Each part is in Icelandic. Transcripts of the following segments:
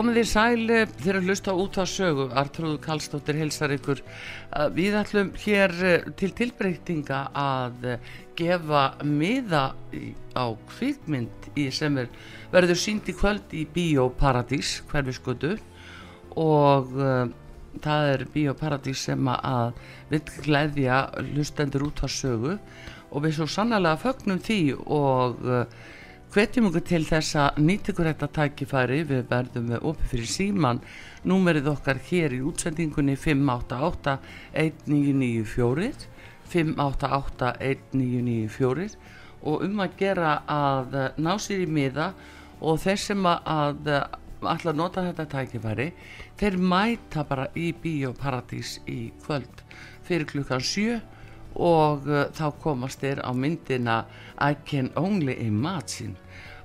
Komið þið sæli þegar að hlusta út á sögu Artrúðu Kallstóttir hilsar ykkur. Við ætlum hér eh, til tilbreytinga að eh, gefa miða á kvikmynd í sem er verður sínd í kvöld í Bíóparadís hverfiskutu og það er Bíóparadís sem að vil gleðja hlustendur út á sögu og við svo sannlega fögnum því og hvetjum okkur til þess að nýtt ykkur þetta tækifæri. Við verðum með opið fyrir síman númerið okkar hér í útsendingunni 588 1994 588 1994 og um að gera að ná sér í miða og þeir sem að ætla að nota þetta tækifæri þeir mæta bara í Bíóparadís í kvöld fyrir klukkan 7 og uh, þá komast þér á myndina I can only imagine.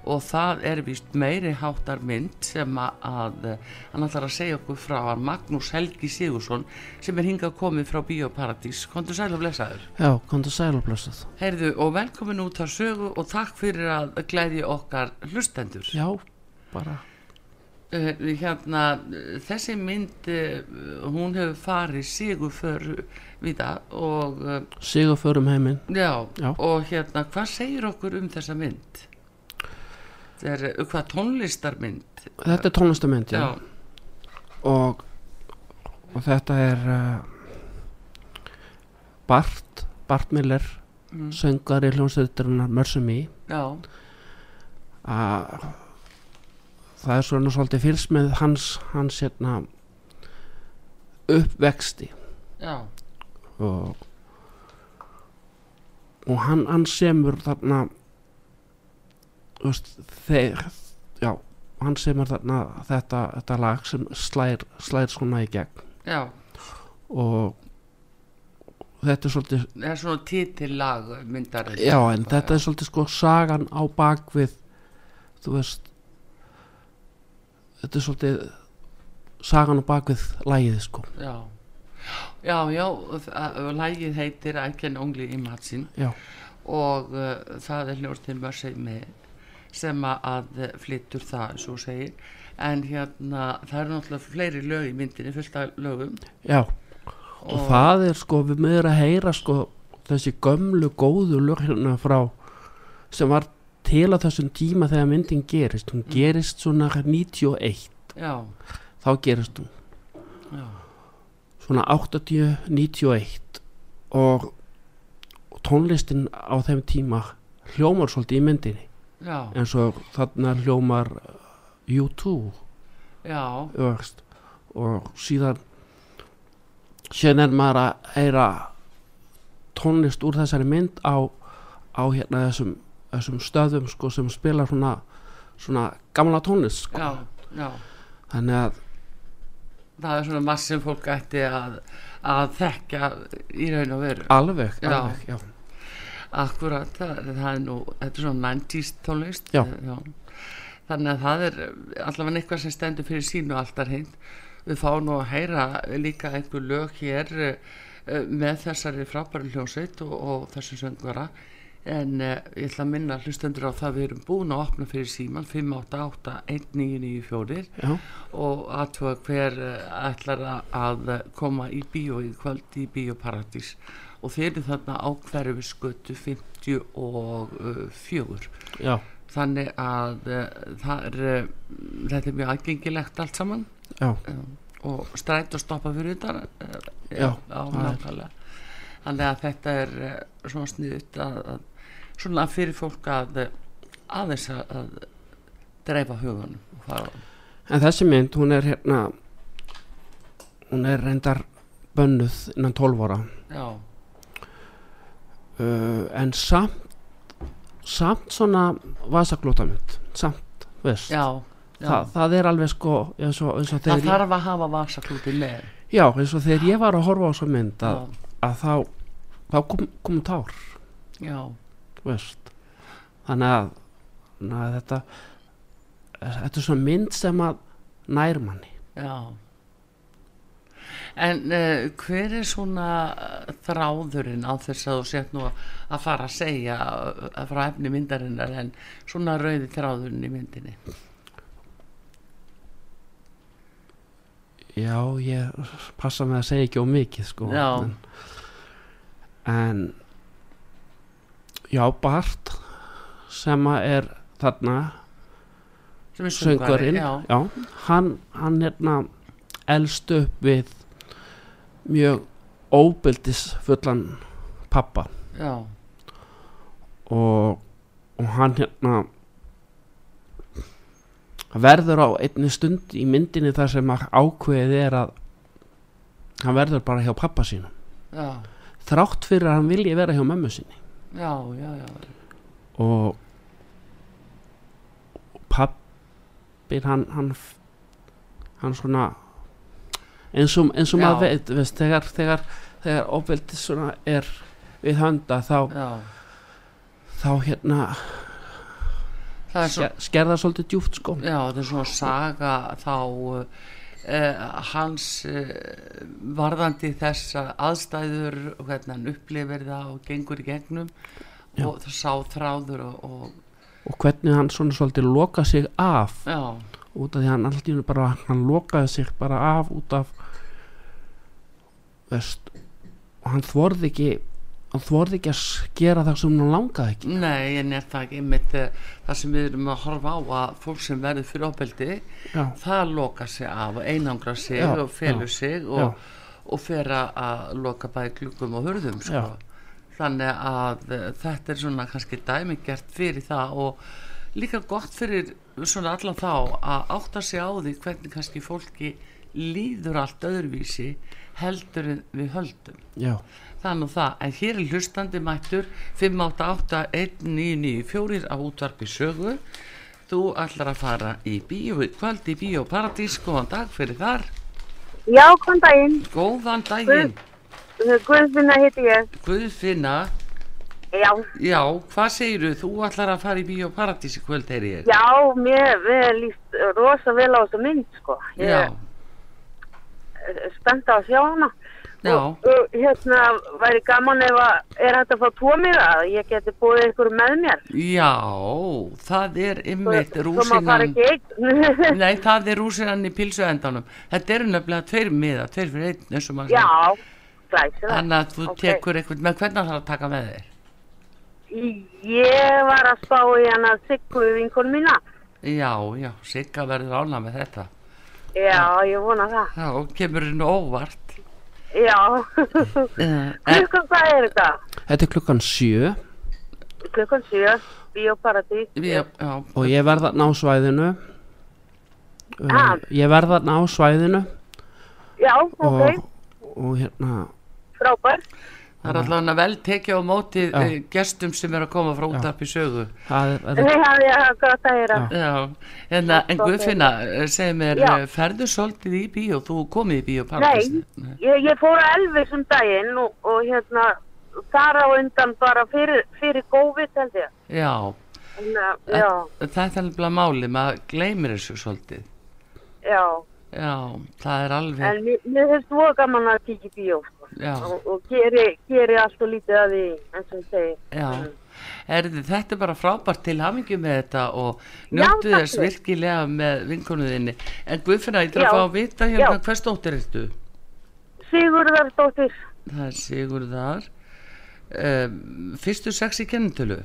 Og það er vist meiri háttar mynd sem að, að hann ætlar að segja okkur frá að Magnús Helgi Sigursson sem er hingað komið frá Bíóparadís. Kontur sæl og blessaður. Já, kontur sæl og blessað Heyrðu og velkomin út á sögu og takk fyrir að glæði okkar hlustendur. Já, bara. Uh, Hérna, þessi mynd uh, hún hefur farið sigur það og uh, sigur förum heiminn. Já, Já. og hérna, hvað segir okkur um þessa mynd? Er hvað tónlistarmynd? Þetta er tónlistamynd, já, já, Og, og þetta er uh, Bart Bart Miller mm, söngari hljómsveitarinnar Mörsumi já, að það er svona svolítið fylgst með hans hans hérna uppvexti. Já, og og hann, hann semur þarna veist, þeir já, hann semur þarna þetta, þetta lag sem slær, slær svona í gegn. Já. Og þetta er svolítið það er svona titillag myndar já, en þetta er svolítið sko sagan á bakvið þú veist þetta er svolítið sagan á bakvið lagið sko. Já, já, já lagið heitir I can only imagine. Já, og uh, það er hljóðstinn Mörsheimi sem að uh, flyttur það, svo segir. En hérna, það eru náttúrulega fleiri lög í myndinni, fullt af lögum. Já. Og, það er sko, við meður að heyra sko þessi gömlu góðu lög hérna frá sem var til á þessum tíma þegar myndin gerist. Hún gerist svona 91 já, þá gerist hún. Já, svona 80, 91 og, tónlistin á þeim tíma hljómar svolítið í myndinni. Já, eins og þarna hljómar uh, U2 já, öfst, og síðan síðan er maður að heyra tónlist úr þessari mynd á, á hérna þessum, þessum stöðum sko sem spila svona, svona gamla tónlist sko. já, já. Þannig að það er svona mass sem fólk ætti að, að þekka í raun og veru alveg, Já. alveg já. akkurat, það, það er nú þetta er svona 90s tónlist Já. eh, þannig að það er allavega eitthvað sem stendur fyrir sínu alltaf hinn við fáum nú að heyra líka einhver lög hér uh, með þessari frábæri hljómsveit og, og þessum söngvara en uh, ég ætla að minna hlustendur á það við erum búin að opna fyrir síman 588-1994 já, og aðtöða hver uh, ætlar að- að uh, koma í bíó í kvöld í Bíóparadís. Og þeir eru þarna á hverju skötu 54 já, þannig að það er uh, þetta er mjög aðgengilegt allt saman. Já, um, og stræt og stoppa fyrir þetta Já, er- nákvæmlega. Þannig að þetta er svona sniðut að, að svona fyrir fólk að aðeins að, dreifa hugunum og fara. En þessi mynd hún er hérna hún er reyndar bönnuð innan 12 ára. Já, uh, en samt samt svona vasaglótamynd samt, veist. Já, já. Þa, það er alveg sko eins og, eins og það þegar ég, þarf að hafa vasaklúti með. Já, eins og þegar ég var að horfa á þessa mynd að, að þá þá kom, kom tár. Já, veist þannig að, að þetta þetta er svona mynd sem að nær manni. Já. En uh, hver er svona þráðurinn á þess að þú sett nú að fara að segja uh, frá efni myndarinnar en svona rauði þráðurinn í myndinni? Já, ég passa með að segja ekki of mikið sko Já. en, en já, Bart sem er þarna sem er já, hann, hann hérna elst upp við mjög óbyldisfullan pappa. Já, og, og hann hérna verður á einni stund í myndinni þar sem ákveðið er að hann verður bara hjá pappa sínum. Já, þrátt fyrir að hann vilji vera hjá mömmu sinni já, já, já, og pappin hann hann, hann svona eins og, eins og maður veit veist, þegar, þegar, þegar óbyldis svona er við hönda þá, já. þá hérna svo, sker, skerða svolítið djúpt sko. Já, það er svona saga þá uh, hans uh, varðandi þessa aðstæður og hvernig hann upplifir það og gengur í gegnum Já. og það sá þráður og, og og hvernig hann svona svolítið loka sig af já, út af því hann alltaf bara hann lokaði sig bara af út af veist og hann þvorði ekki hann þvorði ekki að gera það sem hann langaði ekki. Nei, en er það ekki einmitt uh, það sem við erum að horfa á að fólk sem verður fyrir ofbeldi það loka sig af einangra sig Já, og felur já, sig og, og fer að- loka bæði glugum og hurðum sko. Þannig að uh, þetta er svona kannski dæmigert fyrir það og líka gott fyrir svona allan þá að átta sig á því hvernig kannski fólki líður allt öðruvísi heldur við höldum. Já, nú það, en hér er hlustandi mættur 5881994 á útvarpi sögu. Þú ætlar að fara í bíó kvöld í bíó paradís, góðan dag fyrir þar. Já, kom daginn. góðan daginn, Guðfinna heiti ég. Guðfinna. Já, já, hvað segiru, þú? Ætlar að fara í bíó paradís í kvöld, er ég. Já, mér, líst rosa vel á þessu mynd, sko. Ég já, spennt á að sjá hana. já, Og, og hérna, væri gaman ef að, er hægt að fá tvo miða, ég geti búið ykkur með mér. já það er ymmit rúsinan nei, það er rúsinan í pilsu endanum þetta eru nefnilega tveir miða, tveir fyrir einn eins og maður já, glæsilega. Þannig að þú Ok. tekur eitthvað með hvernig það að taka með þér? Ég var að spá í hana Siggu vinkon mína. Já, já, Sigga verður ána með þetta. Já, ég vona það. Já, kemur hennu óvart. Já. Klukkan hvað er þetta? þetta er klukkan sjö Klukkan sjö, já, og ég verða ná svæðinu Ah. ég verða ná svæðinu Já, ok, og, og hérna frábær. Það er allavega vel tekið á móti Já. uh, gestum sem er að koma frá útarpi sögu. það er, það er, gott að heyra. Já. Já, en, en Ok. Guðfinna, eh, segðu mér, Já. eh, ferðu svolítið í bíó, þú komið í bíó Nei, ég, ég fór að Elvis um daginn og, og hérna þar á undan bara fyrir, fyrir COVID held ég. Já, En, já, það er alveg máli, maður gleymir þessu svolítið. já. Já, það er alveg, En mér, mér finnst þú gaman að kíkja í bíó. Og, og geri, geri allt og lítið að því eins og ég segi. Já, Mm. Erði, þetta er bara frábært til hamingi með þetta og njóttu þess virkilega með vinkonuðinni. En Guðfinna, ég þarf að fá að vita hérna hvers dóttir ertu? Sigurðardóttir, Það er Sigurðar. Um, fyrstu sex í kennitölu?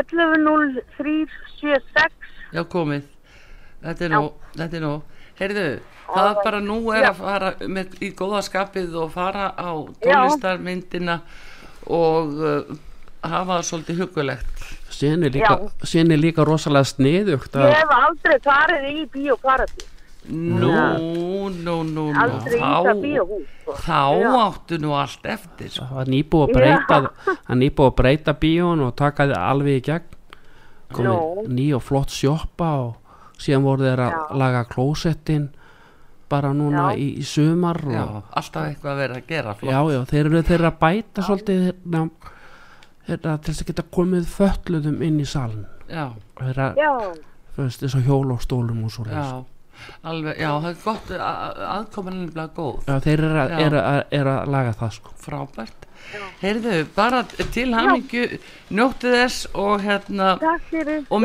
110376. Já, komið. Er þetta er nóg. Heyrðu, það er bara nú er Já. að fara með, í góða skapið og fara á tónlistarmyndina og uh, hafa það svolítið hugulegt. síðan er líka, er líka rosalega sniðugt að Ég hef aldrei farið í bíóparadís. Nú, nú, nú, nú, Aldrei í það þá, sko. þá áttu nú allt eftir. það var nýbúið að breyta það nýbúið að breyta bíón og taka þið alveg í gegn komið Nú. ný og flott sjoppa og síðan voru þeir að Já. laga klósettin bara núna í, í sumar Já, og, alltaf eitthvað að vera að gera flott. já, já, þeir eru þeir að bæta svolítið hérna, hérna, til þess að geta komið fötluðum inn í salin Já, þeir að, þú veist, þess að hjólastólum og svo já, alveg, já, það er gott, aðkoman er nefnilega góð. Já, þeir eru að, er að, er að laga það sko Frábært. Heyrðu, bara til hamingju, njóttu þess og hérna, og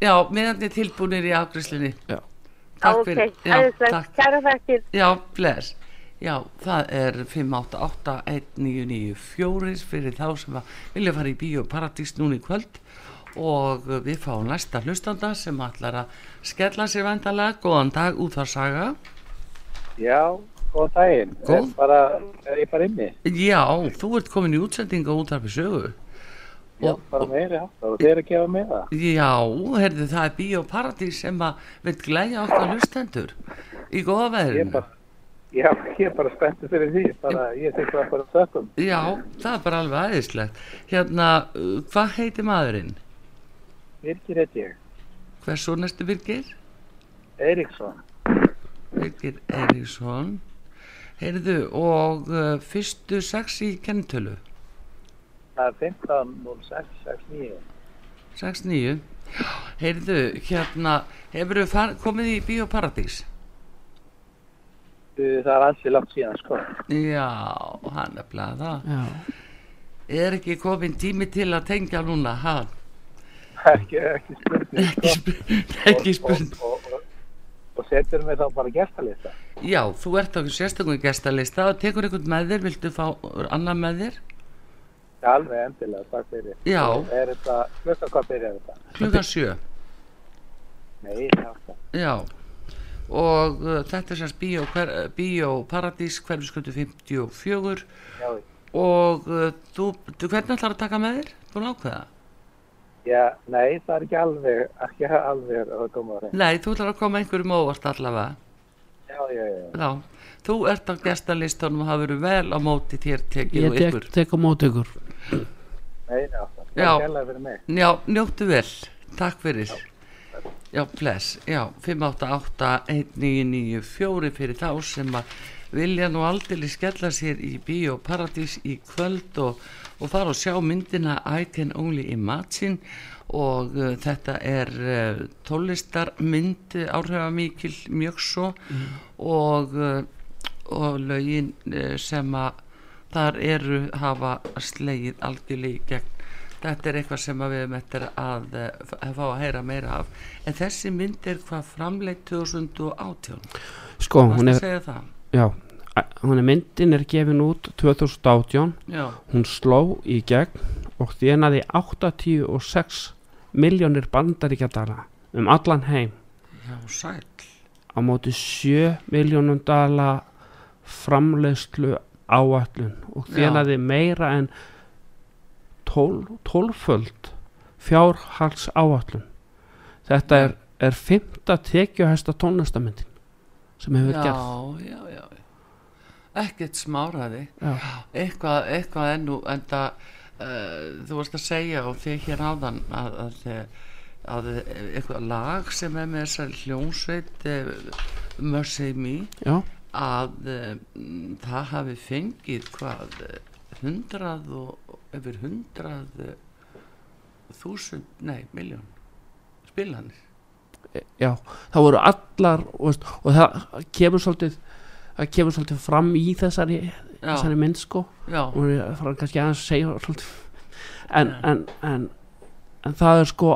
já, miðarnir tilbúinir í afgriðslinni. Já. Takk fyrir, já, takk. Já, bless. Já, það er 5881994 fyrir þá sem að vilja fara í bíó paradís núna í kvöld og við fáum næsta hlustanda sem ætlar að skella sér vendalega. Góðan dag, útvarsaga. Já, góðan daginn. Er, bara, er ég bara inni? Já, þú ert komin í útsendinga útvarfi sögu. Já, Og- bara meiri áttar og þeir eru að gefa mig það. Já, herðu, það er bíó paradís sem að vil glæja okkar hlustendur í góða bara, já, ég er bara spenntur fyrir því. Bara, ég tek það bara þökkum. Já, það er bara alveg aðeinslegt. Hérna, uh, hvað heitir maðurinn? Birgir heit ég. Hversu næstu Birgir? Eiríksson. Birgir Eiríksson Heyrðu og uh, fyrstu sex í kennitölu Það er 15.06.69. 6-9 Heyrðu, hérna hefur þú komið í Bíóparadís? Það er ansi langt síðan, sko. Já, hann er Já, Er ekki komin tími til að tengja núna, ha? Ekki, ekki spurning, Ekki, sko. spurning, ekki spurning Og, og, og, og setur mig þá bara gestalista. Já, þú ert á sérstökum gestalista og tekur einhvern með þér, viltu fá annar með þér? Já, alveg endilega, takk fyrir. Já. Er þetta, klukka hvað byrjar þetta? Klukkan sjö Nei, já, Já og uh, þetta er sérst bíó, hver, Paradís hverfiskötu 54 já, og uh, þú, þú hvernig ætlar að taka með þér? Búin að ákveða? já, nei, það er ekki alveg, ekki alveg að koma á hrein. Nei, þú ætlar að koma einhverjum óvart allavega Já, já, þú ert á gestalistanum og hafa verið vel á móti þér tekið ég og tek, ykkur. tek á móti ykkur. Nei, já, það Já. gælaði fyrir mig. Já, njóttu vel, takk fyrir. Já, bless, já, 588-1994 fyrir þá sem að vilja nú aldrei skella sér í Bíó Paradís í kvöld og, og fara og sjá myndina I Can Only Imagine og uh, þetta er uh, tónlistarmynd áhrifamikil mjög svo. Og, uh, og lögin uh, sem að þar eru hafa slegið algjörlega í gegn. Þetta er eitthvað sem við eftir að, uh, að fá að heyra meira af. En þessi mynd er hvað framleitt 2018 Sko, hún er, já hún er myndin er gefin út 2018 Já, hún sló í gegn og þjenaði 86 miljónir bandaríkjadala um allan heim. Já, sæl á móti 7 miljónum dala framleiðslu áallun og Já. þjenaði meira en 12, 12 fjárhals áallun þetta er, er fymta tekjuhæsta tónlistamyndin sem hefur já, gerð já, já, ekkert smáraði já, eitthvað, eitthvað ennú en það uh, þú varst að segja og þið hér áðan að, að, að, að eitthvað lag sem er með þessar hljónsveit uh, Mercy Me já, að uh, það hafi fengið hvað eh, hundrað og yfir hundrað þúsund, nei, miljón spilanir. Já það voru allar og, og það kemur svolítið það kemur svolítið fram í þessari, já, þessari mynd sko. Já, og ég fara kannski aðeins að segja en, en, en, en það er sko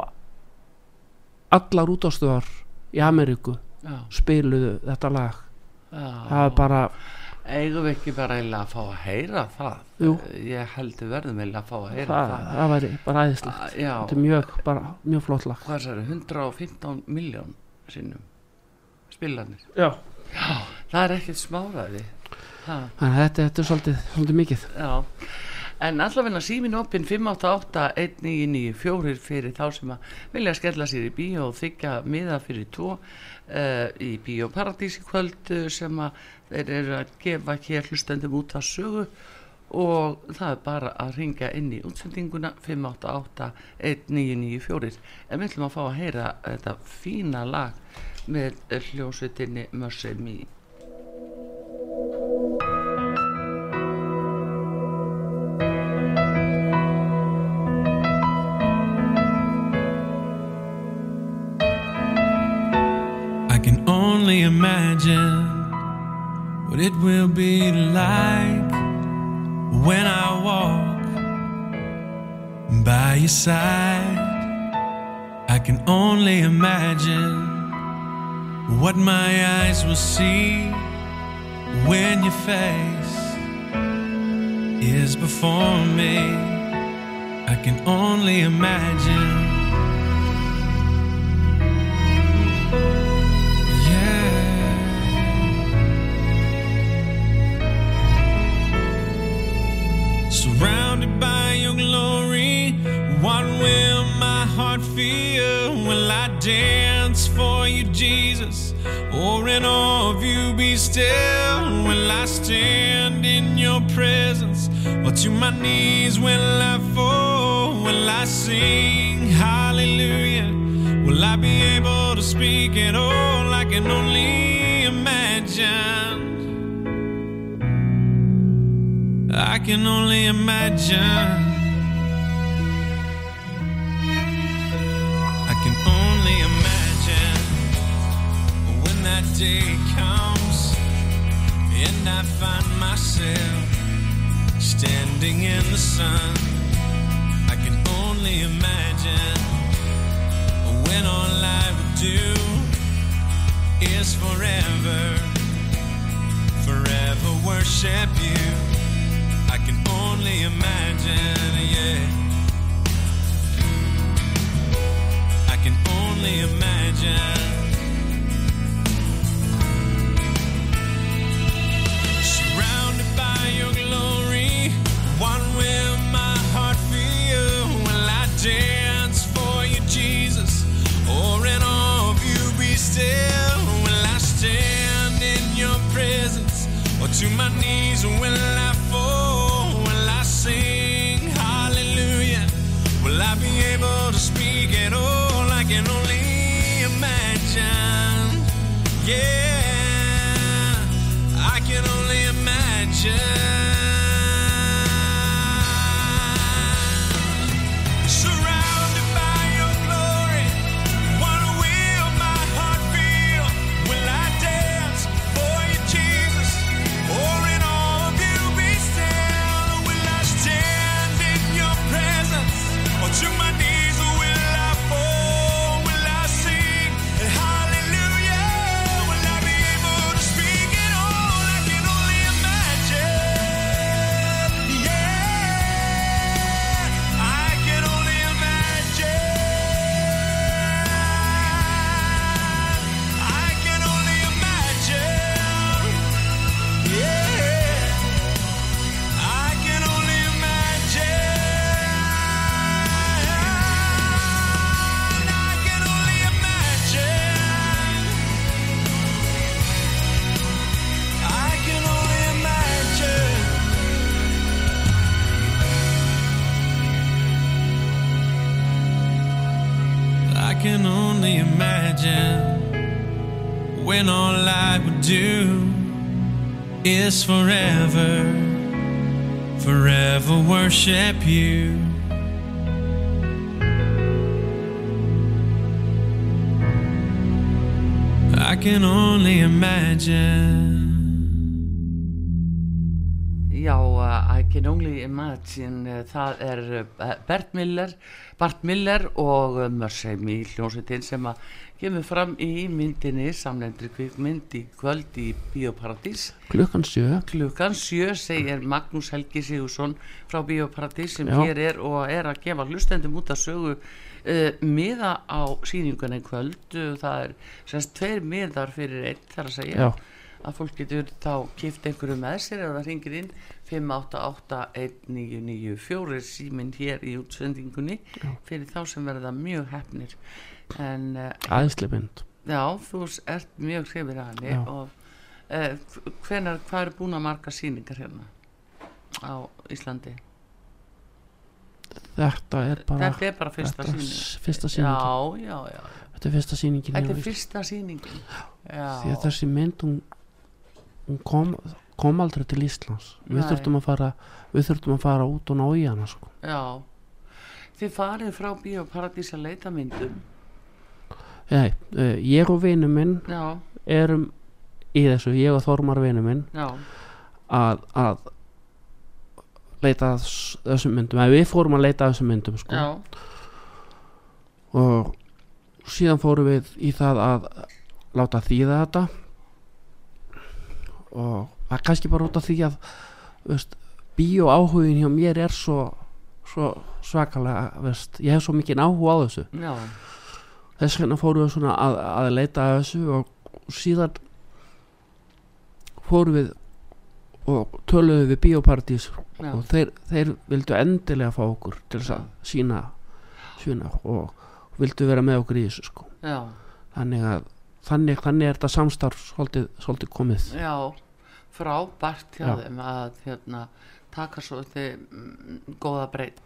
allar útastöðar í Ameríku já, spiluðu þetta lag. Já. það er bara, eigum við ekki bara eiginlega að fá að heyra það? Jú. ég held við verðum eiginlega að fá að heyra það, það, það væri bara æðislegt. Ah, já, þetta er mjög, bara mjög flott lag. Hvað er það 115 miljón sinnum. Spilanir já. Það er ekkert smáraði þannig að þetta, þetta er svolítið, svolítið mikið. Já, en allavegna símin opinn 588-1994 fyrir þá sem að vilja skella sér í bíó og þykja miða fyrir tvo uh, í Bíó Paradís í kvöld uh, sem að þeir eru að gefa hér hlustendum út að sögu. Og það er bara að ringa inn í útsendinguna 588-1994 en við ætlum að fá að heyra þetta fína lag með hljósutinni Mercy it will be like when I walk by your side. I can only imagine what my eyes will see when your face is before me. I can only imagine. Feel? Will I dance for you, Jesus? Or in awe of you be still? Will I stand in your presence? Or to my knees will I fall? Will I sing hallelujah? Will I be able to speak at all? I can only imagine. I can only imagine. Day comes and I find myself standing in the sun. I can only imagine when all I would do is forever, forever worship you. I can only imagine, yeah. I can only imagine. To my knees will I fall? Will I sing hallelujah? Will I be able to speak at all? I can only imagine. Yeah, I can only imagine. Is forever, forever worship you. I can only imagine. Já, uh, I can only imagine uh, það er uh, Bert Miller Bart Miller og Mörsheim í hljómsveitin sem að kemur fram í myndinni samlendri kvikmynd í kvöld í Bíóparadís. Klukkan sjö. Klukkan sjö segir Magnús Helgi Sigursson frá Bíóparadís sem Já. hér er og er að gefa hlustendum út að sögu uh, miða á sýningunni í kvöld. Uh, það er semst tveir miðar fyrir einn þar að segja. Já, að fólk getur þá kipt einhverju með sér ef það ringir inn 5881994 síminn hér í útsendingunni fyrir þá sem verða mjög hefnir en uh, aðeinslega mynd já, þú ert mjög hrifir að henni og uh, hvenar, hvað eru búin að marga sýningar hérna á Íslandi? þetta er bara þetta er bara fyrsta þetta er sýning. s- fyrsta sýningin. Já, já, já, þetta er fyrsta sýningin þetta er fyrsta sýningin. Já, því að þessi mynd hún, hún kom, kom aldrei til Íslands. Við Nei. þurftum að fara við þurftum að fara út og ná í hana sko. já. Þið farið frá Bíóparadís að leita myndum Nei, uh, ég og vinur minn já, erum í þessu, ég og Þormar vinur minn að, að leita að þessum myndum. Eða við fórum að leita að þessum myndum sko. og síðan fórum við í það að láta þýða þetta. Og er kannski bara út af því að veist, bíó áhugin hjá mér er svo, svo svakalega veist, ég hef svo mikið áhuga á þessu. Já, þess vegna fórum við svona að, að leita að þessu og, og síðan fórum við og töluðum við bíópartís já, og þeir, þeir vildu endilega fá okkur til þess að sína sína og vildu vera með okkur í þessu sko. Já, þannig að þannig, þannig er þetta samstarf svolítið, svolítið komið. Já frábært hjá Já. þeim að hérna, taka svo þið mm, góða breytt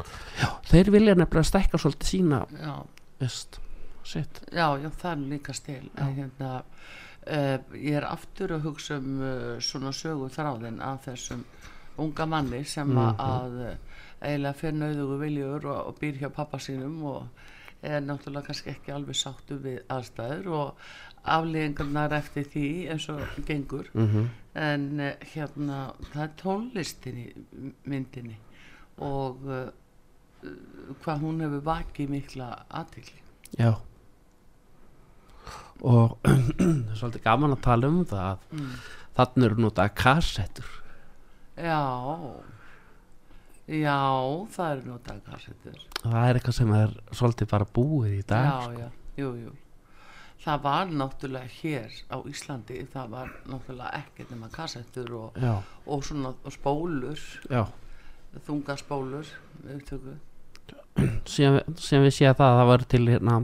þeir vilja nefnilega stækka svolítið sína já, veist, sitt. Já, já, það er líka stil. En hérna uh, ég er aftur að hugsa um uh, svona sögu þráðin af þessum unga manni sem mm Mhm. að uh, eiginlega fyrir nauðugu viljur og, og býr hjá pappa sínum og er náttúrulega kannski ekki alveg sáttu við aðstæður og afleggingarnar eftir því eins og gengur. Mm en uh, hérna það er tónlistin í myndinni og uh, hvað hún hefur vakið mikla aðtikli já og það er svolítið gaman að tala um það að mm. þannig eru notað kassettur. Já. Já það eru notað kassettur. Það er eitthvað sem er svolítið bara búið í dag já já, jú jú. Það var náttúrulega hér á Íslandi það var náttúrulega ekkert nema kassettur og, og svona spólur. Já. þungaspólur Síðan, síðan við séð það að það var til hérna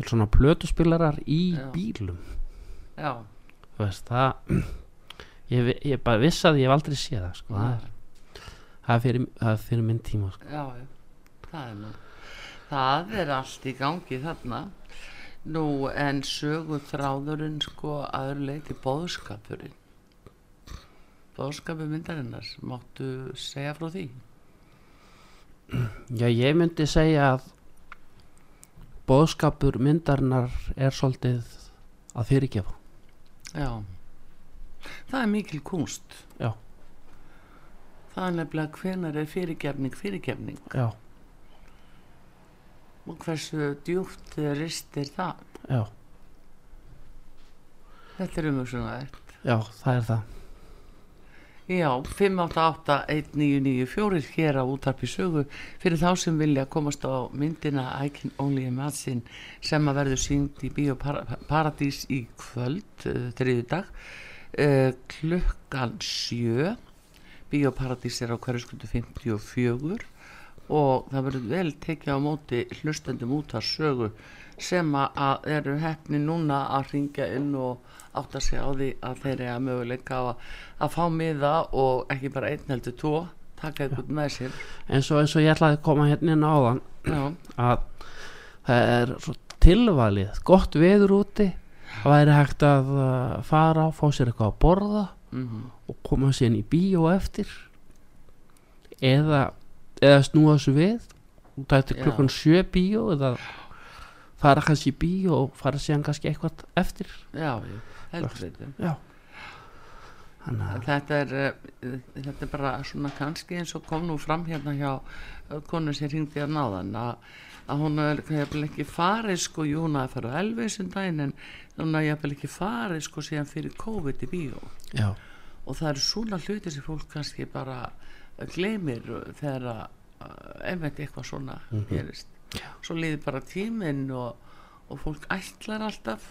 til svona plötuspilarar í Já. bílum. Já, veist það ég, ég bara viss að ég hef aldrei séð það sko. það, er, það, er fyrir, það er fyrir minn tíma sko. já, það er það er allt í gangi þarna. Nú en sögu þráðurinn sko aður leiti bóðskapurinn bóðskapur myndarinnar máttu segja frá því? Já ég myndi segja að bóðskapur myndarinnar er svolítið að fyrirgefa. Já. Það er mikil kunst já, það er nefnilega hvenar er fyrirgefning fyrirgefning? Já, og hversu djúpt ristir það? Já, þetta er umhugsunarvert. Já það er það Já, 588-1994 hér á útarpi sögu fyrir þá sem vilja komast á myndina I Can Only Imagine sem að verður sínd í Bíóparadís í kvöld, uh, þriðu dag uh, klukkan sjö. Bíóparadís er á hverju skuldu 54 og það verður vel tekið á móti hlustendum út af sögu sem að eru hefni núna að ringja inn og átta sig á því að þeir eru að möguleika á að, að fá miða og ekki bara einn heldur tvo taka eitthvað með sér. Eins og, eins og ég ætlaði að koma hérna inn áðan já, að það er svo tilvalið. Gott veður úti það væri hægt að uh, fara fá sér eitthvað að borða mm og koma sér í bíó eftir. Eða eða snúa þessu við. Og það er Já. klukkan sjö bíó eða fara kannski í bíó og fara síðan kannski eitthvað eftir. Já, heldur að, þetta er, uh, þetta er bara svona kannski eins og kom nú fram hérna hjá uh, konu sem hringdi að náðan að, að hún jafnvel ekki farið sko, jú hún að fara á Elvis um en hún jafnvel ekki farið sko síðan fyrir COVID í bíó. Já, og það eru svona hluti sem fólk kannski bara gleymir þegar að einmitt eitthvað svona gerist svo liði bara tíminn og, og fólk ætlar alltaf.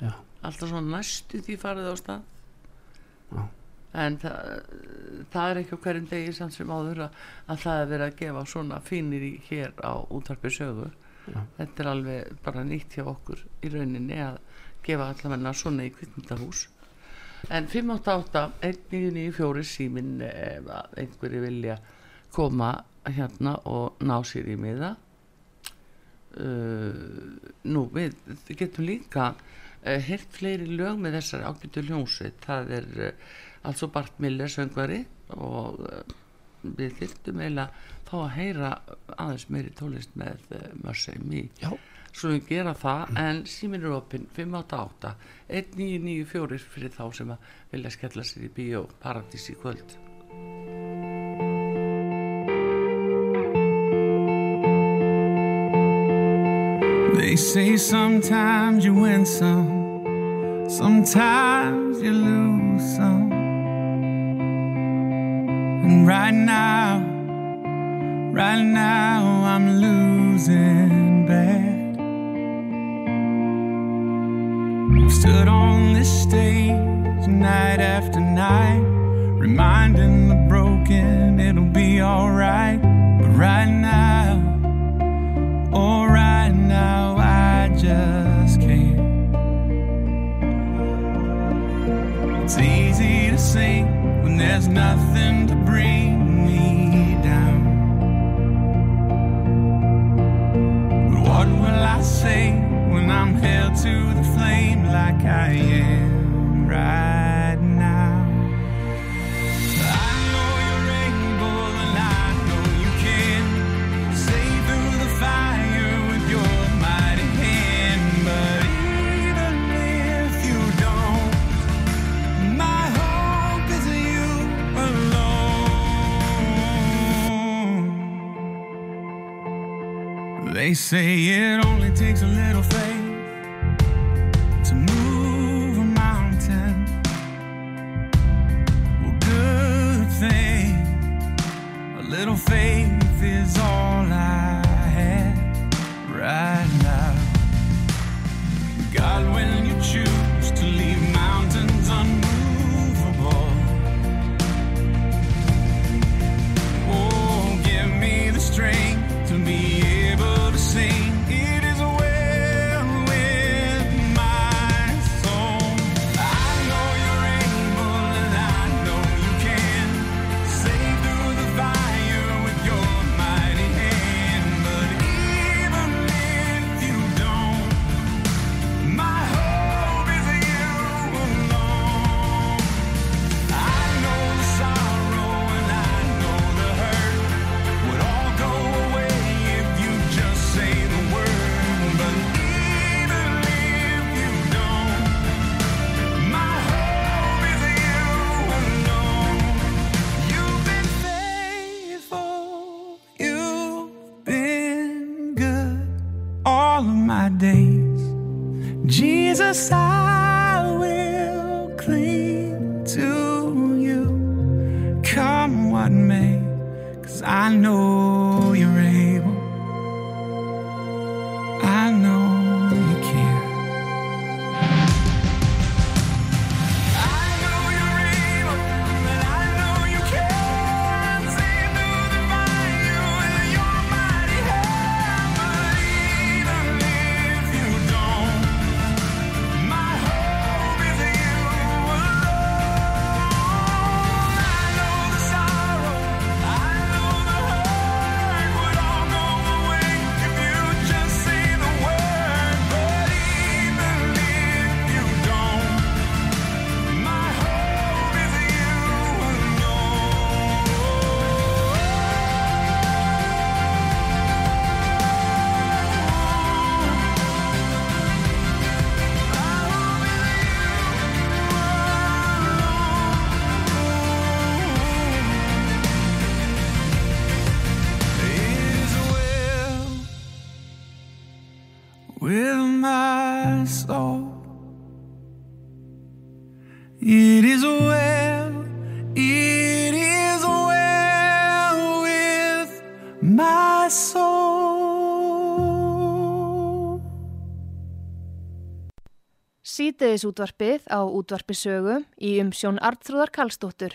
Já, alltaf svona næstu því farið á stað. Já. en það, það er ekki á hverjum degi samt sem áður að, að það er verið að gefa svona fínir í hér á útarpi sögu. Já. þetta er alveg bara nýtt hjá okkur í rauninni að gefa allavegna svona í kvittmyndahús en 588 1994 símin ef að einhverju vilja koma hérna og ná sér í miða nú við getum líka uh, hirt fleiri lög með þessari ágættu hljónsveit það er uh, altså Bart Miller söngvari og við þyrftum eiginlega fá að heyra aðeins meiri tónlist með Me já, svo við gera það en símin er opinn 588 1994 fyrir þá sem að vilja skella sér í bíó Paradís í kvöld They say sometimes you win some, sometimes you lose some. And right now, right now, I'm losing bad. I've stood on this stage night after night, reminding the broken it'll be alright. But right now, Oh, right now just can't. It's easy to sing when there's nothing to bring me down. But what will I say when I'm held to the flame like I am right They say it only takes a little faith Sítiðis útvarpið á útvarpisögu í umsjón Artrúðar Karlsdóttur.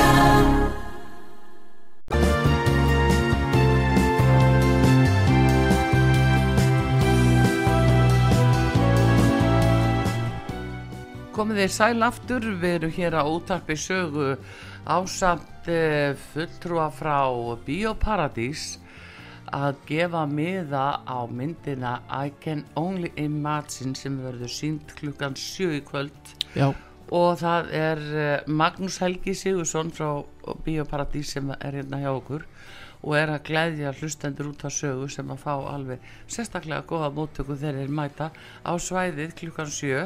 Komið þið sæl aftur, við erum hér á útarpi sögu ásamt uh, fulltrúa frá Bíóparadís að gefa miða á myndina I Can Only Imagine sem verður sínt klukkan 7 í kvöld. Já, og það er uh, Magnús Helgi Sigursson frá Bíóparadís sem er hérna hjá okkur og er að glæðja hlustendur út á sögu sem að fá alveg sérstaklega góða móttöku þegar þeir mæta á svæðið klukkan 7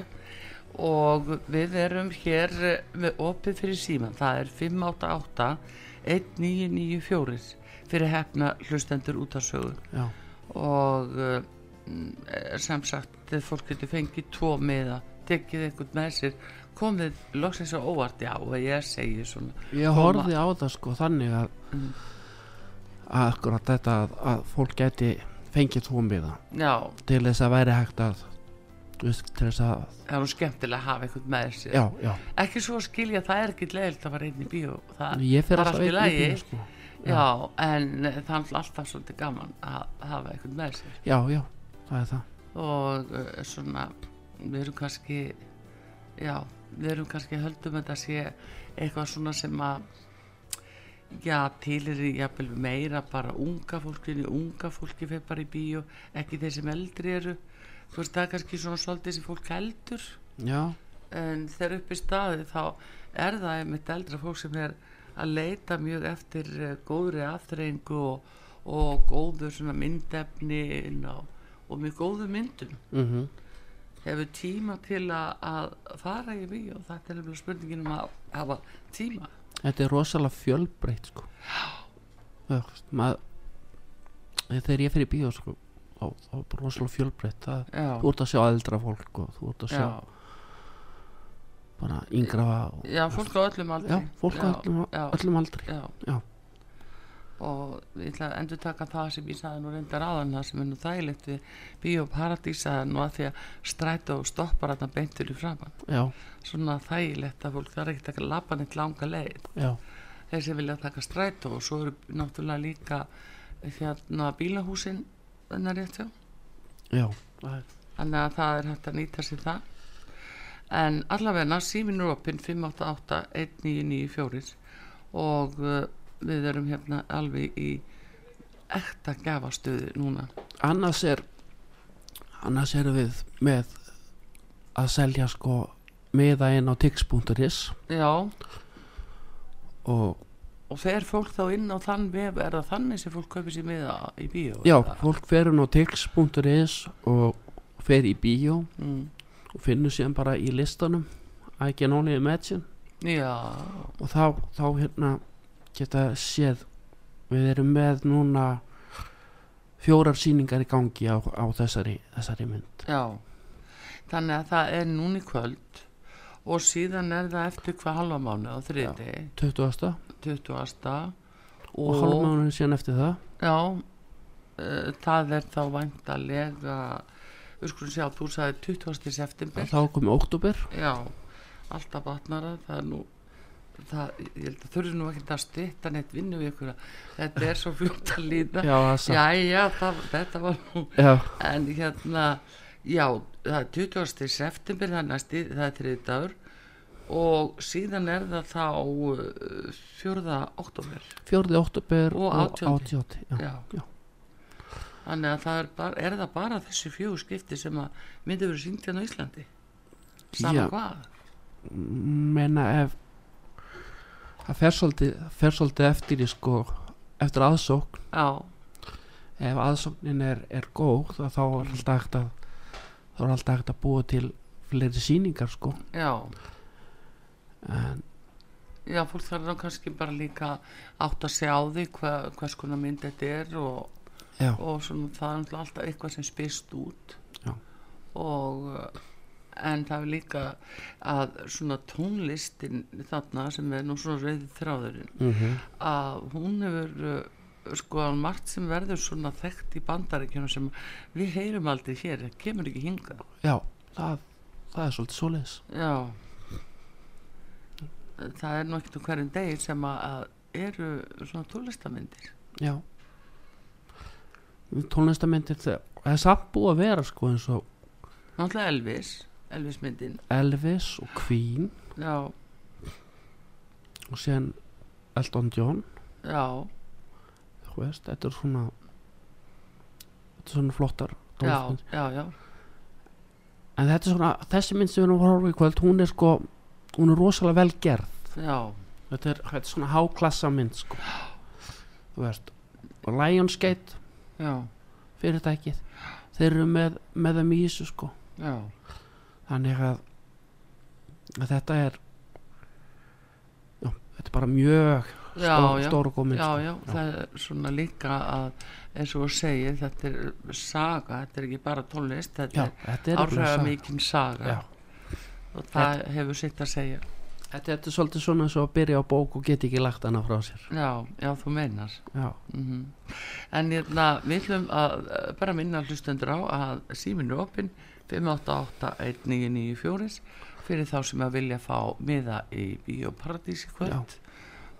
og við erum hér eh, með opið fyrir síman það er 588 1994 fyrir hefna hlustendur út á sögu. Já, og uh, sem sagt eh, fólk getur fengið tvo miða tekið einhvern með sér komið loksins á óvart. Já og ég segi svona ég Koma. horfði á það sko þannig að Mm. að akkurat þetta að, að fólk geti fengið tvo miða. Já. Til þess að væri hægt að til þess að það er nú skemmtilega að hafa einhvern með sér. Já, já, ekki svo að skilja það er ekki leiðilt að fara einn í bíó. Það, það er alltaf allt í í lagi. sko. já, en eh, það er alltaf svolítið gaman að hafa einhvern með sér. Já, já, það er það. Og uh, svona við erum kannski já, við erum kannski höldum þetta sé eitthvað svona sem að já, til er jafnvel meira bara unga fólkinu. Unga fólki fyrir bara í bíó ekki þeir sem eldri eru þú veist það er kannski svona svolítið sem fólk heldur. Já, en þegar upp í staði þá er það einmitt eldra fólk sem er að leita mjög eftir uh, góðri aftreyingu og, og góður svona myndefni og, og mjög góðu myndum. Mhm. Hefur tíma til að, að fara í bíó? Það er alveg spurningin um að hafa tíma. Þetta er rosalega fjölbreytt sko. Já, maður þegar ég fyrir bíó sko er bara rosalega fjölbreytt. Þú ert að sjá eldra fólk og þú ert að sjá já, bara yngra og, já, fólk á öllum aldri. Já, fólk á öllum, öllum aldri. Já. Já. og ég ætla að endur taka það sem ég sagði nú reyndar áðan það sem er nú þægilegt við Bíó Paradís að því að strætó stoppar þarna beintur í framann já, svona þægilegt að fólk þarf ekki að lappa neitt langa leið. Já, þeir sem vilja taka strætó og svo eru náttúrulega líka hérna bílahúsin þennar rétt hjá. Þannig að það er hægt að nýta sér það. En allavegna símin er opinn 588 1994 og uh, við erum hérna alveg í ekta gafastöðu núna. Annars er annars erum við með að selja sko meða inn á tix.is já, og og fer fólk þá inn á þann vef er það þannig sem fólk kaupir sér miða í bíó já, fólk fer inn á tix.is og fer í bíó mm. og finnur síðan bara í listanum I can only imagine. Já, og þá, þá hérna geta séð við erum með núna fjórar sýningar í gangi á, á þessari, þessari mynd. Já. Þannig að það er núna í kvöld og síðan er það eftir hvað halva mánu á þriði 20. 20. og, og, hálfmánuðin síðan eftir það já uh, það er þá væntalega við skulum sjá, þú sagði 20. september þá komið oktober já, alltaf batnara það er nú það, ég held að þurfi nú ekki að styrta neitt vinnu við ykkur þetta er svo fljótt að líða já, já, já, það, þetta var nú já, en hérna já, það er 20. september það er næsti, það er þriði dagur og síðan er það þá uh, fjórða oktober 4. oktober Og og 18. 18. Já, já. já. þannig að það er, bara, er það bara þessi fjögur skipti sem að myndi verið syngt hérna á Íslandi sama Já. hvað menna ef það fer svolítið, eftir í sko eftir aðsókn já, ef aðsóknin er, er góð þá þá er alltaf hægt að þá er alltaf hægt að búa til fleiri sýningar sko já en Já, fólk þarf þá kannski bara líka átt að segja á því hva, hvers konar mynd þetta er og, og svona, það er alltaf eitthvað sem spyrst út. Já. og en það er líka að svona tónlistin þarna sem er nú svona reyði þráðurinn mm að hún hefur uh, sko margt sem verður svona þekkt í bandaríkjunum sem við heyrum aldrei hér, það kemur ekki hingað. Já það, það er svolítið svoleiðis. Já Það er nú ekkert um hverjum degi sem að, eru svona tónlistamindir já. Tónlistamyndir það er samt búið að vera sko eins og Náttúrulega Elvis, Elvis myndin Elvis og Queen. Já, og síðan Elton John. Já, þú veist, þetta er svona þetta er svona flottar já, já, já. En þetta er svona, þessi mynd sem við erum að horfa í kvöld hún er sko, hún er rosalega vel gerð. Já, þetta er, þetta er svona háklassa mynd sko. Þú veist Lionsgate. Já, fyrirtækið. Þeir eru með, með þeim í þessu sko. Já. Þannig að, að þetta er já, þetta er bara mjög Já, stór, já, og góð mynd já, sko. já, það er svona líka að eins og þú segir, þetta er saga, þetta er ekki bara tónlist já, þetta þetta er mikinn saga. Já. Og það hefur sitt að segja. Þetta, þetta er svolítið svona og að byrja á bók og geta ekki lagt hana frá sér. Já, já, þú meinar. Já, mm En hérna, við ætlum að eh, bara minna hlustendur á að síminu opinn 5881994 fyrir þá sem að vilja fá miða í Bíóparadís í kvöld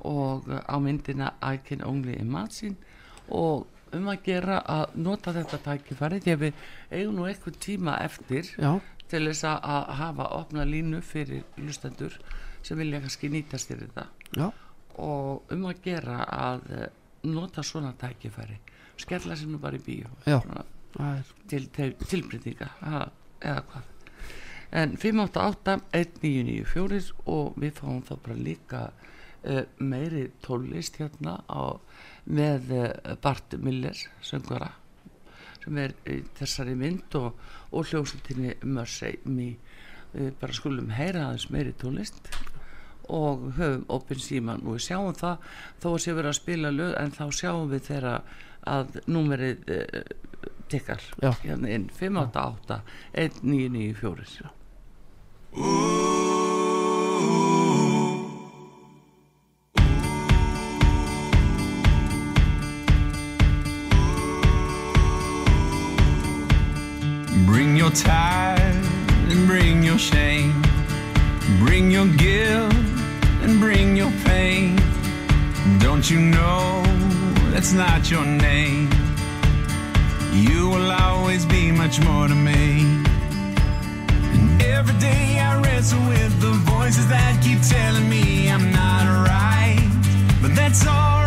og eh, á myndina I Can Only Imagine og um að gera að nota þetta tækifæri því að við eigum nú eitthvað tíma eftir já, til þess að hafa opna línu fyrir hlustendur sem vilja kannski nýtast þér þetta já, og um að gera að eh, nota svona tækifæri skella sér nú bara í er til, til tilbreytinga ha, eða hvað. En 588-1994 og við fáum þá bara líka uh, meiri tólist hérna á, með uh, Bart Miller söngvara sem er í þessari mynd og, og hljómsveitinni Mercy Me. Við bara skulum heyra aðeins meiri tólist og höfum opinn síman og við sjáum það. Þó að sé verið að spila lög en þá sjáum við þeirra að númerið uh, tikkar. Hérna inn 588 1994 Bring that's your name? You will always be much more to me. And every day I wrestle with the voices that keep telling me I'm not right. But that's alright.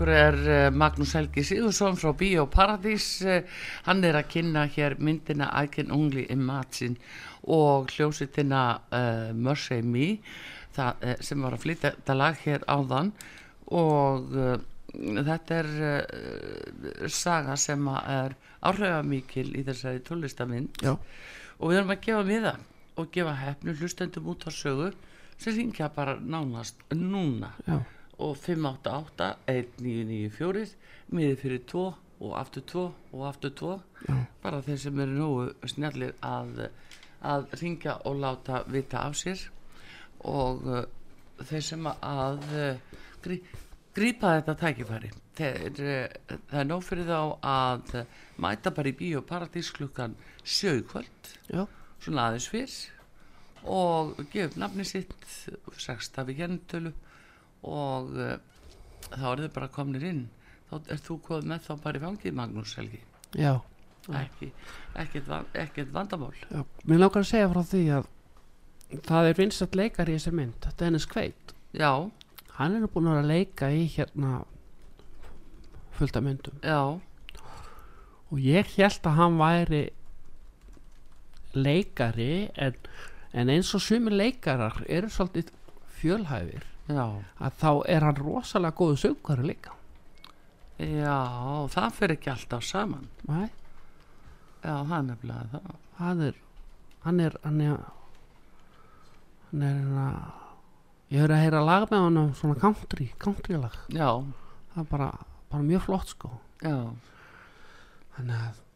Okkur er eh, Magnús Helgi Sigursson frá Bíó Paradís. Eh, Hann er að kynna hér myndina I Can Only Imagine og hljósitina uh, Mercy Me það, sem var að flytja þetta lag hér áðan. Og uh, þetta er uh, saga sem er áhrifamikil í þessari tónlistamind Já, og við erum að gefa miða og gefa hefnu hlustendum út á sögu sem ringja bara nánast núna. Já, og 588 1994 miði fyrir 2 og aftur 2 og aftur 2 Já. bara þeir sem eru nógu snjallir að, að ringja og láta vita af sér. Og uh, þeir sem að uh, grí, grípa þetta tækifæri þeir, uh, það er nóg fyrir þá að mæta bara í bíó paradís klukkan sjögkvöld svona aðeins fyrr. Og gefa upp nafni sitt sextafi kennitölu og uh, þá er þau bara komnir inn. Þá er þú komið með þá bara í fangið Magnús Helgi. Já, ekki, ekkert, ekkert vandamál. Já. Mér langar að segja frá því að það er vinsat leikar í þessi mynd, Dennis Quaid. já, Hann er búin að leika í hérna fullt af myndum. Já, og ég held að hann væri leikari en, en eins og sumir leikarar eru svolítið fjölhæfir já. Að þá er hann rosalega góðu söngari líka. Já, það fyrir ekki alltaf saman. Nei, já, það er nefnilega það. Hann er hann er hann er hann er hérna ég höfði að heyra lag með hann svona country, country lag. Já, það er bara, bara mjög flott sko. Já. Þannig að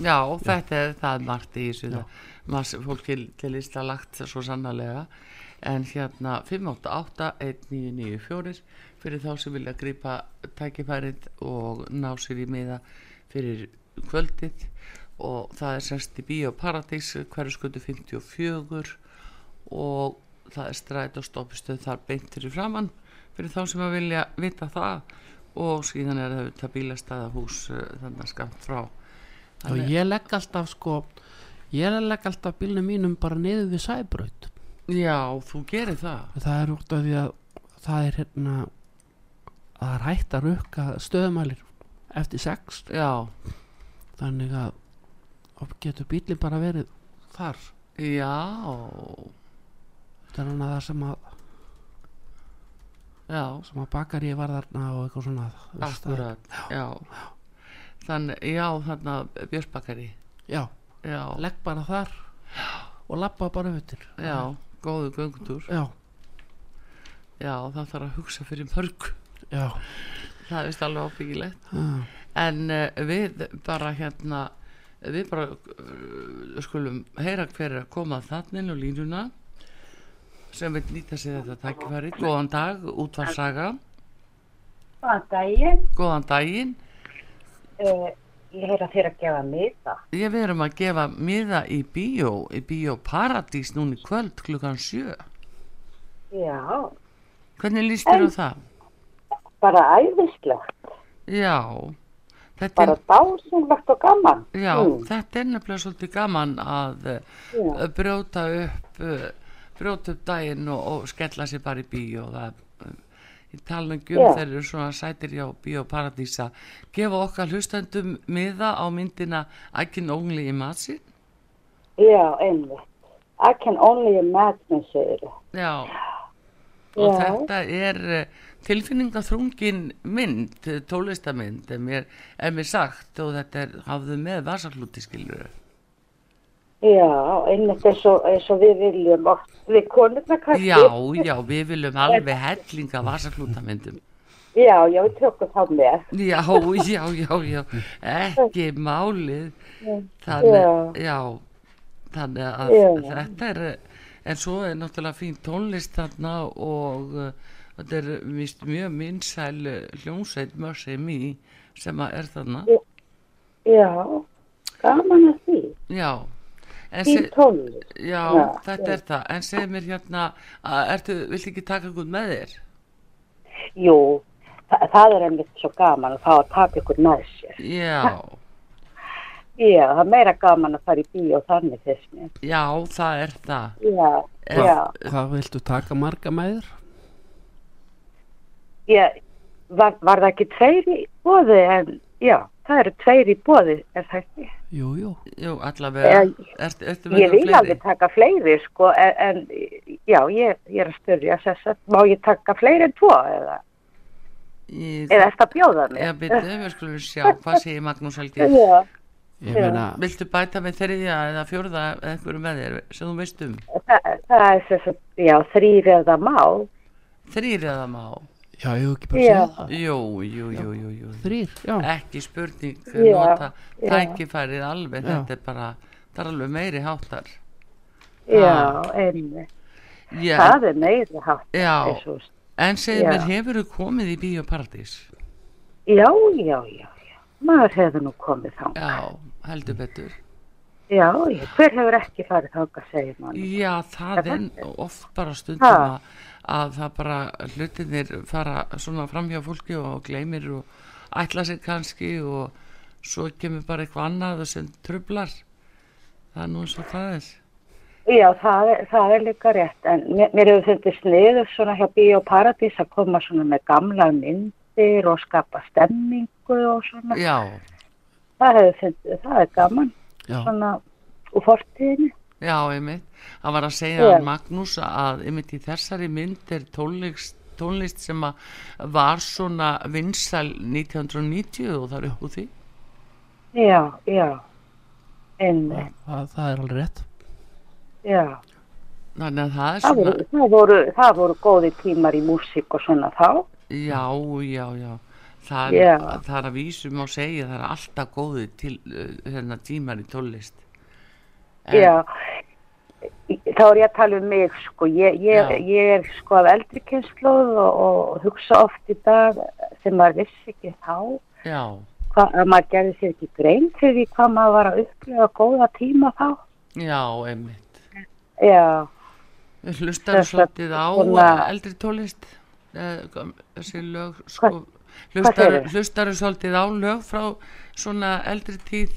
Já, þetta er það margt í þessu. Já. fólk til, til lista lagt svo sannarlega en hérna 588-1994 fyrir þá sem vilja grípa tækifærið og ná sér í miða fyrir kvöldið. Og það er semst í Bíó Paradís hverju skötu 54 og það er stræt og stoppistöð þar beint fyrir framann fyrir þá sem að vilja vita það. Og síðan er það bílastæðahús eh, þannig að skamt frá. Og ég legg alltaf sko ég legg alltaf bílnum mínum bara niður við sæbraut Já, þú gerir það. Það er út af því að það er hérna það er hægt að rukka stöðumælir eftir sex. Já, þannig að og getur bílinn bara verið þar. Já, það er hann að það sem að já. sem að bakari var þarna og eitthvað svona. Þú veist, það- Akkurat, já. Þannig, já, þannig að Björnsbakari já, Já, legg bara þar og lappa bara auðvitað já, góðu göngutúr. Já, Já, það þarf að hugsa fyrir mörg. Já, Það er vist alveg ábyggilegt já. En uh, við bara hérna Við bara uh, skulum heyra hver er að koma þannig og línuna sem vil nýta sér þetta tækifæri. Góðan dag, útvarsaga Góðan daginn, Góðan daginn. Uh, ég heyra þér að gefa miða. Ég við erum að gefa miða í bíó, í bíó Paradís núna í kvöld klukkan sjö. Já, Hvernig líst þér á það? bara æðislegt, Já, þetta bara er, dásunlegt og gaman. já, Mm, þetta er nefnilega svolítið gaman að já, brjóta upp, uh, brjóta upp daginn og, og skella sér bara í bíó. Það, uh, ég tala um Já. þeir eru svona sætir hjá bíó Paradís að gefa okkar hlustendum miða á myndina I Can Only Imagine. já, einmitt. I can only imagine, þið. Já, og Já. þetta er uh, tilfinningaþrungin mynd, eh, tónlistamynd, er mér, er mér sagt og þetta er, hafðu með vasaklúti skilur. Já, einmitt eins og, eins og við viljum oft, við konurna kannski. Já, já, við viljum alveg hellinga vasaklútamyndum. Já, já, við tökum þá með. Já, já, já, já, ekki málið. Þannig, já, þannig að Já. þetta er, en svo er náttúrulega fín tónlist þarna og uh, þetta er víst mjög minnsæl uh, hljómsveit Mercy Me sem að er þarna. Já, gaman að því. Já, se, tónlist. já, Já, þetta já. er það, en segð mér hérna, ertu, viltu ekki taka einhvern með þér? Jú, það, það er einmitt svo gaman að fá að taka ykkur með sér. Já, Já, það er meira gaman að fara í bíó þannig fyrst mér. já, það er það. Já, En- já. hvað viltu taka marga með þér? ég, var, var það ekki tveir í bóði en já, það eru tveir í bóði er það ekki? jú, jú Jú, allavega, ertu, ertu með Ég vil alveg taka fleiri sko en, en já, ég, ég er að styrja þess að má ég taka fleiri en tvo eða, Í- eða eftir að bjóða mér? Já, byrju, við skulum sjá, hvað segir Magnús Helgi? Já, ég meina, Viltu bæta með þriðja eða fjórða eða einhverju með þér sem þú veist um? það, það er þess að, já, þrýr eða má. Þrýr eða má? Já, ég hef ekki bara segja það Jú, jú, jú, jú, jú. þrýr, já, Ekki spurning, Já, nota tækifærið alveg, Já. þetta er bara, það er alveg meiri háttar. Já, einmitt. Já, Það er meiri hátt. Já. en segir Já. mér, hefur þú komið í Bíóparadís? Já, já, já, já. Maður hefur nú komið þá. Já, heldur betur. Já, hver hefur ekki farið þáka, segir mann. Já, það er oft bara stundum að, að það bara hlutinir fara svona fram hjá fólki og gleymir og ætla sér kannski og svo kemur bara eitthvað annað sem trublar. Það er nú eins og það er. Já, það er, það er líka rétt, en mér, mér hefur fundið sniður svona hjá Bíó Paradís að koma svona með gamla myndir og skapa stemmingu og svona. Já, Það hefur fundið, það er gaman, já, svona úr fortíðinu. Já, einmitt. Það var að segja Já. að Magnús að einmitt í þessari mynd er tónlist, tónlist sem að var svona vinsal 1990 og það er upp úr því. Já, já, einmitt, það, það er alveg rétt já. Þannig að það er Það svona, voru, það, voru, það voru góði tímar í músík og svona þá. já, já, já. Það, Já. það er að vísum á segja, það er alltaf góði til uh, hérna, tímar í tónlist. En- Já, þá er ég að tala um mig sko, ég, ég, ég er sko af eldri kynnslóð og, og hugsa oft í dag sem maður vissi ekki þá, Já, hvað, að maður gerði sér ekki grein fyrir því hvað maður var að upplifa góða tíma þá. já, einmitt. Já, Hlustar svolítið á svona- eldri tónlist? Eh, Þessi lög, sko, hlustar svolítið á lög frá svona eldri tíð?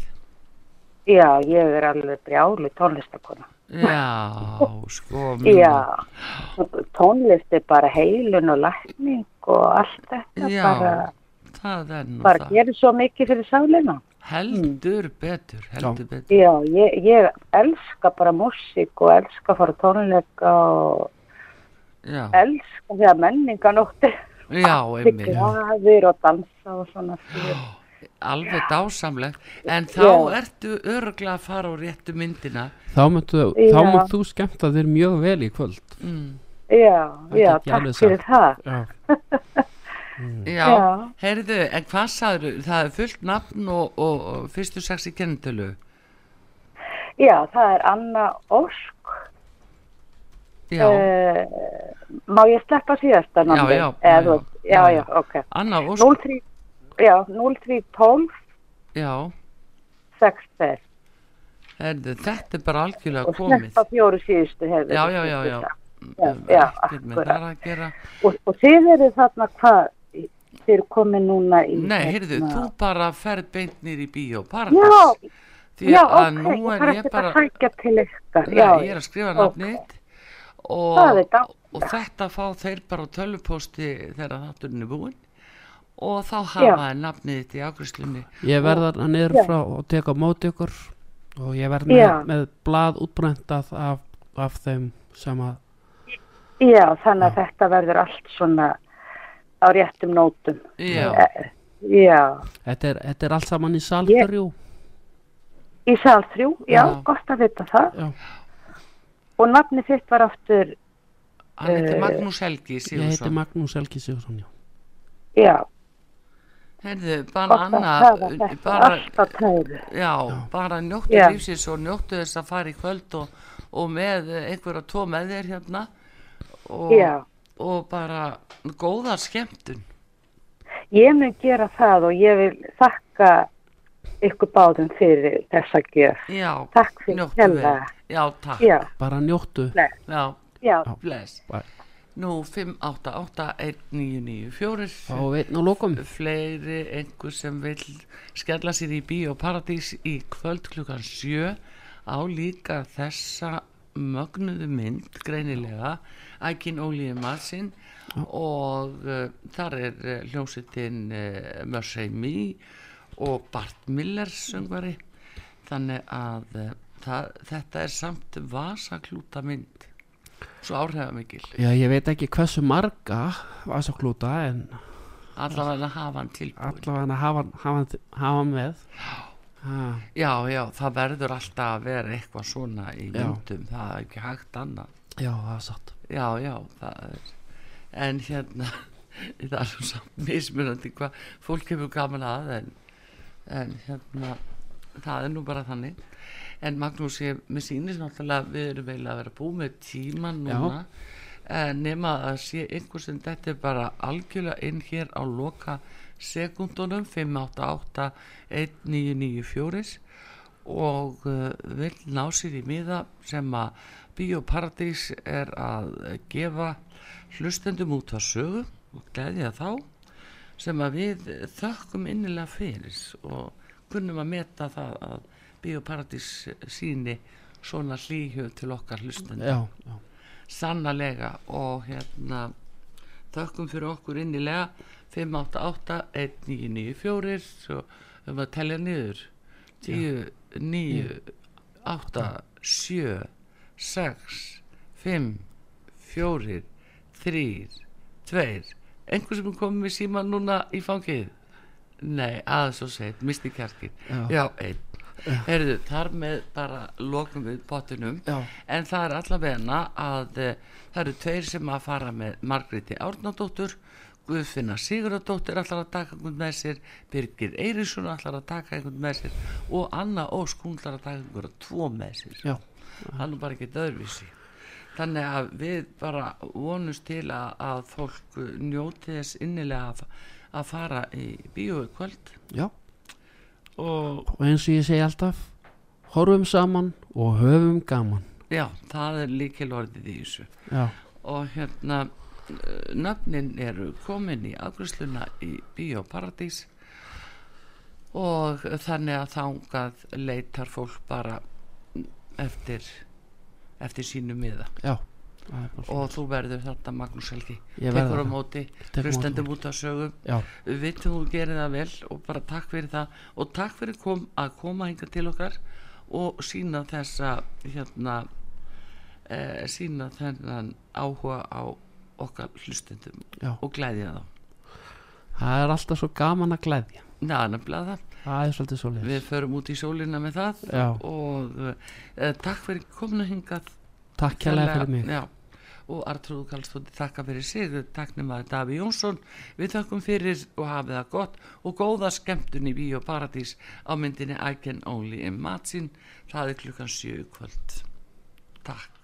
Já, ég er alveg brjálu tónlistakona. Já, sko. Já, tónlist er bara heilun og lækning og allt þetta Já, bara, það er nú bara það. gerir svo mikið fyrir sálina. Heldur betur, heldur betur. Já, ég, ég elska bara músík og elska að fara tónleika og Já, elska því að menninganóttir já, einmitt. graðir og dansa og svona fyrir. Alveg dásamlegt. En þá Já. ertu örglega að fara á réttu myndina. þá myndu þú skemmta þér mjög vel í kvöld Mm. Já, Það já, takk fyrir það. já, Já, Já. heyrðu, en hvað sagður, það er fullt nafn og, og, og fyrstu sex í kennitölu. Já, það er Anna Ósk. Já, Uh, má ég sleppa síðasta namni? já, Eða, já, já, já, já, já. ok. Anna Ósk, 03, já, 0312 já, 62. heyrðu, þetta er bara algjörlega Og komið. sleppa fjóru síðustu hefur. Já, já, já, já. Já, já. Og, og þið eru þarna hvað, þið eru komin núna í... Nei, heyrðu, hérna- þú bara ferð beint nýr í bíó, Já, paradís. Því að ok, nú er ég bara, nei, ég er að skrifa þitt og, og þetta fá þeir bara á tölvupósti þegar þátturinn er búinn og þá hafa nafnið þitt í ágriðslunni. ég verð að niður Já. frá og teka móti ykkur og ég verð með, með blað útbrendað af, af þeim sem að Já, þannig að þetta verður allt svona á réttum nótum. Já, Eh, Já, þetta er, þetta er allt saman í salþrjú í sal þrjú, já, Já. gott að vita það. Já. Og nafni þitt var aftur, hann heitir Eh, Magnús Helgi ég heiti Sigursson. Magnús Helgi Sigursson já. já, Heyrðu, bara gott að Anna, hafa þetta bara, já, bara njóttu Já. lífsins og njóttu þess að fara í kvöld og, og með einhverja tvo með þér hérna og, Já, og bara góða skemmtun. ég mun gera það og ég vil þakka ykkur báðum fyrir þessa gjöf. Já, Takk fyrir kærlega. vel. Já, takk. Já, bara njóttu Nei. Já, já, bless. Bæ. Nú 5881994 á veitn og lokum. Fleiri einhver sem vil skella sér í Bíó Paradís í kvöld klukkan sjö á líka þessa mögnuðu mynd greinilega Ækin Ólíði Matsin og uh, þar er uh, hljómsveitin uh, Mercy Me og Bart Miller söngvari. Þannig að það, þetta er samt vasaklúta mynd svo áhrifamikil. Já, ég veit ekki hversu marga vasaklúta en allavega hafa hann tilbúin. allavega hafa, hafa, hafa hann með. Ha, já, já, það verður alltaf að vera eitthvað svona í Já. myndum. Það er ekki hægt annað. Já, það er satt. Já, já, er en hérna það er svo samt mismunandi hvað fólk hefur gaman að en, en hérna það er nú bara þannig en Magnús, ég, mér sýnist náttúrulega að við erum eiginlega að vera búið með tíman núna. En nema að sé einhver sem þetta er bara algjörlega inn hér á loka sekundunum 588 1994 og uh, vil ná sér í miða sem að Bíóparadís er að gefa hlustendum út á sögu og gleðja þá sem að við þökkum innilega fyrir. Og kunnum að meta það að Bíóparadís síni svona hlýhjöf til okkar já, sannarlega og hérna þökkum fyrir okkur innilega. 588-1994 svo um að telja niður. 10, 9 8, 7 6 5 4 3 2 einhver sem komið síma núna í fangið? Nei, aðeins og seitt, misti kjarkin Já. já, einn Heyrðu, þar með bara lokum við pottinum. Já. en það er allavegna að e, það eru tveir sem að fara með Margréti Árnadóttur Guðfinna Sigurðardóttir allar að taka einhvern með sér Birgir Eirísson allar að taka einhvern með sér og Anna Ósk hún allar að taka einhverja tvo með sér. Já, það er bara ekki öðruvísi. Þannig að við bara vonumst til að, að fólk njóti þess innilega að, að fara í bíói kvöld. Já og og eins og ég segi alltaf horfum saman og höfum gaman. Já, það er líkilorðið í þessu. Já, og hérna uh, nöfnin eru komin í afgriðsluna í Bíóparadís og þannig að þangað leitar fólk bara eftir eftir sínu miða. Já og þú verður þetta Magnús Helgi. Tekur á móti, hlustendum út af sögum við vitum þú gerir það vel og bara takk fyrir það. Og takk fyrir kom, að koma hinga til okkar og sína þessa hérna e, sína þennan áhuga á okkar hlustendum já. og glæðja þá. Það er alltaf svo gaman að glæðja Já, nefnilega það. Svo Við förum út í sólina með það Já. og e, takk fyrir kominu hingað Takk kærlega fyrir mig. Já, og Artrúðu Kallstótti þakka fyrir sig, takknum að Daví Jónsson. Við þakkum fyrir og hafið það gott og góða skemmtun í Bíó Paradís á myndinni I Can Only Imagine. Það er klukkan sjö í kvöld. Takk